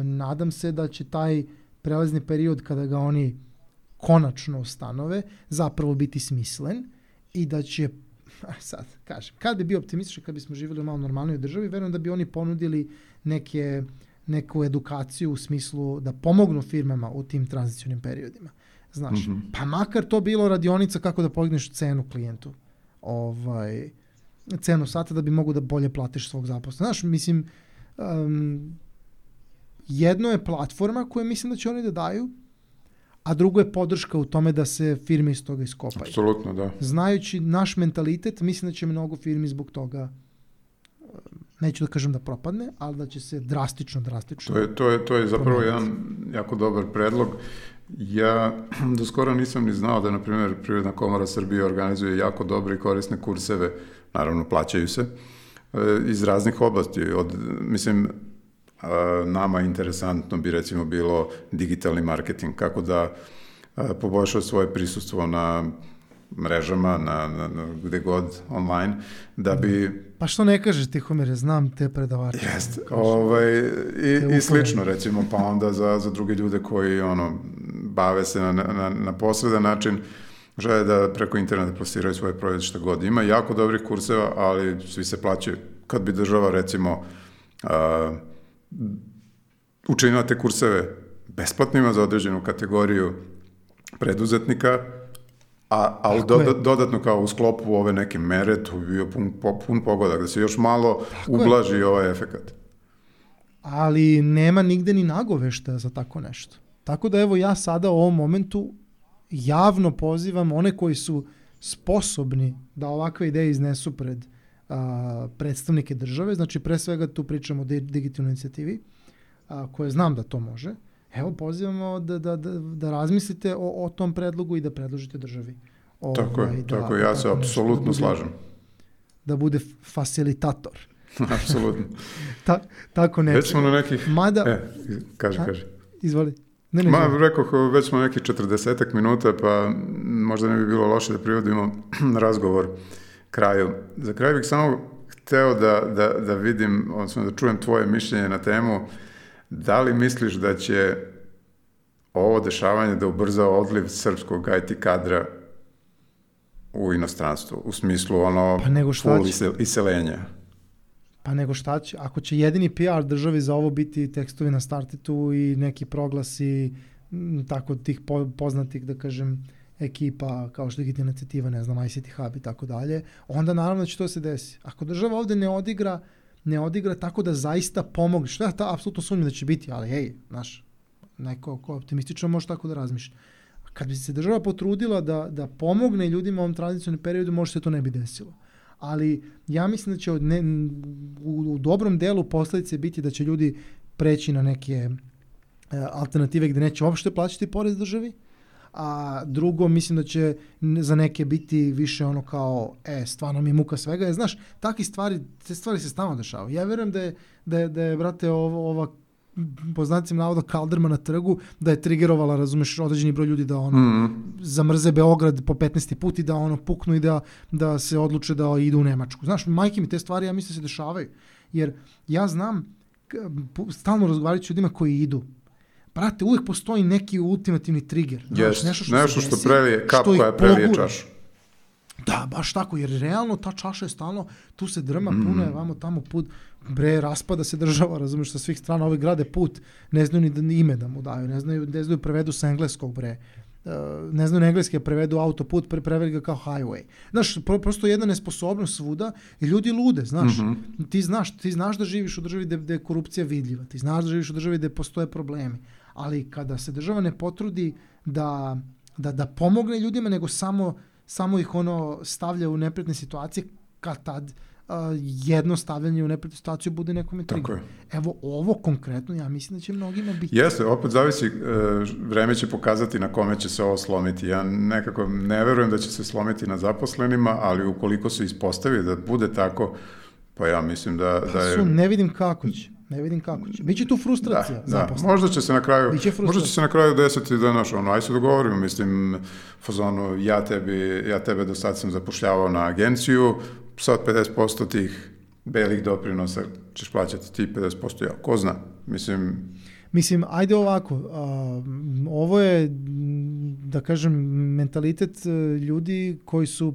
nadam se da će taj prelazni period kada ga oni konačno ustanove zapravo biti smislen i da će sad kažem, kad bi bio optimističan, kad bismo živjeli u malo normalnoj državi, verujem da bi oni ponudili neke, neku edukaciju u smislu da pomognu firmama u tim tranzicionim periodima. Znaš, mm -hmm. pa makar to bilo radionica kako da podigneš cenu klijentu. Ovaj, cenu sata da bi mogu da bolje platiš svog zaposla. Znaš, mislim, um, jedno je platforma koje mislim da će oni da daju, a drugo je podrška u tome da se firme iz toga iskopaju.
Apsolutno, da.
Znajući naš mentalitet, mislim da će mnogo firmi zbog toga neću da kažem da propadne, ali da će se drastično, drastično...
To je, to je, to je zapravo promeniti. jedan jako dobar predlog. Ja do skoro nisam ni znao da, na primjer, Privredna komora Srbije organizuje jako dobre i korisne kurseve, naravno plaćaju se, e, iz raznih oblasti. Od, mislim, nama interesantno bi recimo bilo digitalni marketing, kako da poboljša svoje prisustvo na mrežama, na, na, na gde god online, da bi...
Pa što ne kažeš Tihomire, znam te predavače.
Jest, ovaj, i, i slično recimo, pa onda za, za druge ljude koji ono, bave se na, na, na posredan način, žele da preko interneta plasiraju svoje proizvode šta god. Ima jako dobrih kurseva, ali svi se plaćaju. Kad bi država recimo uh, učinila te kurseve besplatnima za određenu kategoriju preduzetnika, A, a u
Tako je.
doda, dodatno kao u sklopu ove neke mere, tu bi bio pun, pun pogodak, da se još malo
Tako je.
ublaži ovaj efekat.
ali nema nigde ni nagovešta za tako nešto. Tako da evo ja sada u ovom momentu javno pozivam one koji su sposobni da ovakve ideje iznesu pred a, predstavnike države, znači pre svega tu pričamo o di- digitalnoj inicijativi, a, koje znam da to može. Evo pozivamo da, da, da, da razmislite o, o tom predlogu i da predložite državi.
Tako je,
Ovaj, da-
tako ja se
nešto,
apsolutno
da
slažem.
Da bude facilitator.
apsolutno.
Ta, tako
Već
neče.
smo na nekih...
Mada,
E, kaži,
A?
kaži.
izvoli. Ne, ne,
Ma, rekao, već smo nekih 40 minuta, pa možda ne bi bilo loše da privodimo razgovor kraju. Za kraj bih samo hteo da, da, da vidim, odnosno da čujem tvoje mišljenje na temu, da li misliš da će ovo dešavanje da ubrza odliv srpskog IT kadra u inostranstvu, u smislu ono
Pa nego šta će?
isel- iseljenja.
Pa nego šta će? Ako će jedini PR državi za ovo biti tekstovi na startitu i neki proglasi tako tih po, poznatih, da kažem, ekipa kao što je Digitalna inicijativa, ne znam, ICT Hub i tako dalje, onda naravno da će to se desi. Ako država ovde ne odigra, ne odigra tako da zaista pomogne, što ja ta apsolutno sumnjam da će biti, ali hej, znaš, neko ko je optimističan može tako da razmišlja. Kad bi se država potrudila da, da pomogne ljudima u ovom tranzicijnom periodu, možda se to ne bi desilo. Ali ja mislim da će od ne, u, u dobrom delu posledice biti da će ljudi preći na neke e, alternative gde neće uopšte plaćati porez državi, a drugo mislim da će za neke biti više ono kao e, stvarno mi je muka svega, je, znaš, takve stvari, te stvari se stalno dešavaju. Ja verujem da je, da je, da je brate, ovo, ova po znacima navoda Kalderma na trgu, da je trigerovala, razumeš, određeni broj ljudi da ono,
Mm,
zamrze Beograd po 15. put i da ono puknu i da, da se odluče da idu u Nemačku. Znaš, majke mi te stvari ja mislim da se dešavaju. Jer ja znam, stalno razgovarati s ljudima koji idu. Brate, uvijek postoji neki ultimativni trigger.
Jest, nešto što,
se
što prelije, kap
što
koja prelije čašu.
Da, baš tako, jer realno ta čaša je stalno, tu se drma,
Mm.
puno je vamo tamo put, bre, raspada se država, razumiješ, sa svih strana, ovi grade put, ne znaju ni da, ni ime da mu daju, ne znaju, ne znaju prevedu sa engleskog, bre, Uh, ne znaju na engleski, a prevedu autoput, pre, preveli ga kao highway. Znaš, pro, prosto jedna nesposobnost svuda i ljudi lude, znaš.
Mhm.
Ti znaš, ti znaš da živiš u državi gde, gde je korupcija vidljiva, ti znaš da živiš u državi gde postoje problemi, ali kada se država ne potrudi da, da, da pomogne ljudima, nego samo, samo ih ono stavlja u neprijatne situacije, kad tad uh, jedno stavljanje u neprijatnu situaciju bude nekome
Tako
trigger. Evo, ovo konkretno, ja mislim da će mnogima biti.
Jeste, opet zavisi, e, vreme će pokazati na kome će se ovo slomiti. Ja nekako ne verujem da će se slomiti na zaposlenima, ali ukoliko se ispostavi da bude tako, pa ja mislim da, da
Pa
je...
su, ne vidim kako će. Ne vidim kako će. Biće tu frustracija.
Da, da, možda će se na kraju, možda će se na kraju desiti da naš, ono, aj se dogovorimo, mislim, fazonu, ja, tebi, ja tebe do sad sam zapošljavao na agenciju, sad 50% tih belih doprinosa ćeš plaćati ti 50% ja, ko zna, mislim,
Mislim, ajde ovako, a, ovo je, da kažem, mentalitet e, ljudi koji su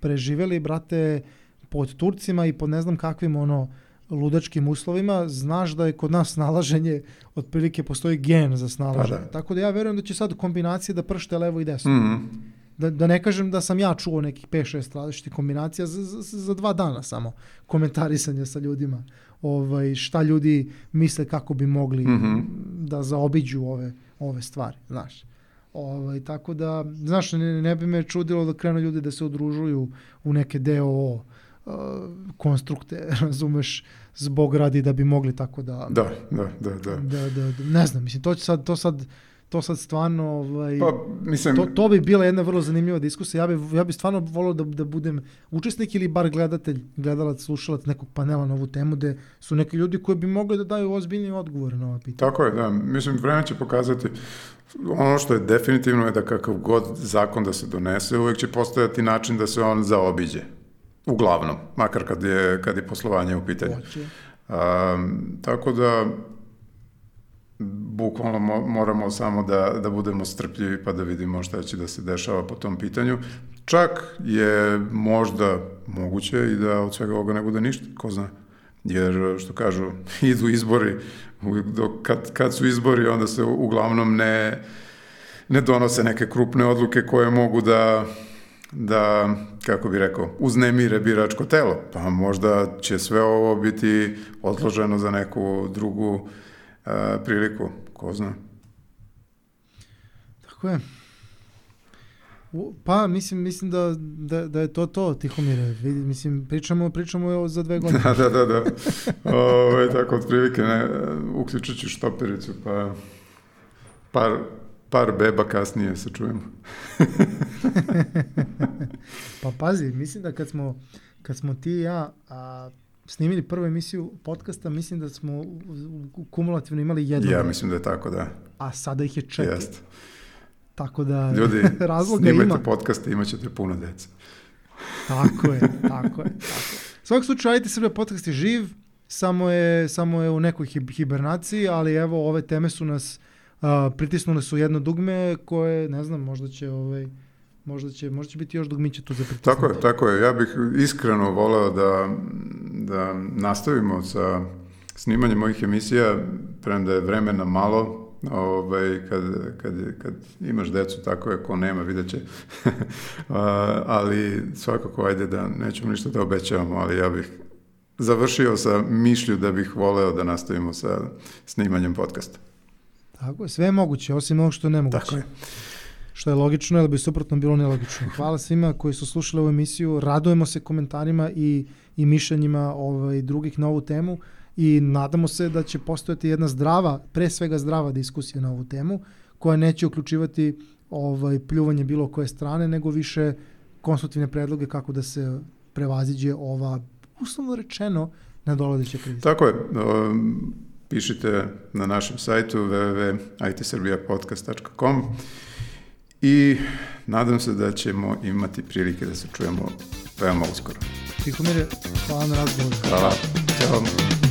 preživeli, brate, pod Turcima i pod ne znam kakvim ono ludačkim uslovima, znaš da je kod nas snalaženje, otprilike postoji gen za snalaženje.
Pa da.
Tako da ja verujem da će sad kombinacije da pršte levo i desno.
mm,
Da, da ne kažem da sam ja čuo nekih 5-6 različitih kombinacija za, za, za dva dana samo komentarisanja sa ljudima. Ovaj, šta ljudi misle kako bi mogli
Mhm.
da zaobiđu ove, ove stvari, znaš. Ovaj, tako da, znaš, ne, ne bi me čudilo da krenu ljudi da se udružuju u neke DOO konstrukte, razumeš, zbog radi da bi mogli tako da,
da, da, da, da.
da, da, da- ne znam, mislim, to će sad, to sad, to sad stvarno, ovaj,
Pa, mislim,
to, to bi bila jedna vrlo zanimljiva diskusija. Ja bi, ja bi stvarno volio da, da budem učesnik ili bar gledatelj, gledalac, slušalac nekog panela na ovu temu gde su neki ljudi koji bi mogli da daju ozbiljni odgovore na ova pitanja.
Tako je, da. Mislim, vreme će pokazati ono što je definitivno je da kakav god zakon da se donese, uvek će postojati način da se on zaobiđe. Uglavnom, makar kad je, kad je poslovanje u pitanju. Um, tako da bukvalno mo- moramo samo da, da budemo strpljivi pa da vidimo šta će da se dešava po tom pitanju. Čak je možda moguće i da od svega ovoga ne bude ništa, ko zna. Jer, što kažu, idu izbori, dok, kad, kad su izbori, onda se uglavnom ne, ne donose neke krupne odluke koje mogu da da, kako bi rekao, uznemire biračko telo. Pa možda će sve ovo biti odloženo za neku drugu a, priliku, ko zna.
Tako je. U, pa, mislim, mislim da, da, da je to to, Tihomire. Mislim, pričamo, pričamo za dve godine.
da, da, da. da. Ove, tako, otprilike, ne, uključit ću štopericu, pa par, par beba kasnije se čujemo.
pa pazi, mislim da kad smo, kad smo ti i ja a, snimili prvu emisiju podcasta, mislim da smo kumulativno imali jednu.
Ja mislim da je tako, da.
A sada ih je četiri.
Jeste.
Tako da
Ljudi,
razloga
snimajte
ima.
podcaste, imat ćete puno dece.
Tako je, tako je. Tako. je. Svak slučaju, ajte Srbija podcast je živ, samo je, samo je u nekoj hib hibernaciji, ali evo, ove teme su nas uh, pritisnule su jedno dugme koje, ne znam, možda će ovaj, možda će, možda će biti još dugmiće tu za pritisnuti.
Tako je, tako je. Ja bih iskreno voleo da, da nastavimo sa snimanjem mojih emisija, premda je vremena malo, ovaj, kad, kad, kad imaš decu, tako je, ko nema, vidjet će. ali svakako, ajde da nećemo ništa da obećavamo, ali ja bih završio sa mišlju da bih voleo da nastavimo sa snimanjem podcasta.
Tako je, sve je moguće, osim onog što je nemoguće.
Tako je.
Što je logično, ali bi suprotno bilo nelogično. Hvala svima koji su slušali ovu emisiju, radujemo se komentarima i, i mišljenjima ovaj, drugih na ovu temu i nadamo se da će postojati jedna zdrava, pre svega zdrava diskusija na ovu temu, koja neće uključivati ovaj, pljuvanje bilo koje strane, nego više konstruktivne predloge kako da se prevaziđe ova, uslovno rečeno, nadolazeća kriza.
Tako je. Um, pišite na našem sajtu www.itsrbijapodcast.com i nadam se da ćemo imati prilike da se čujemo veoma uskoro.
Tihomire, hvala na razgovoru.
Hvala. Ćao.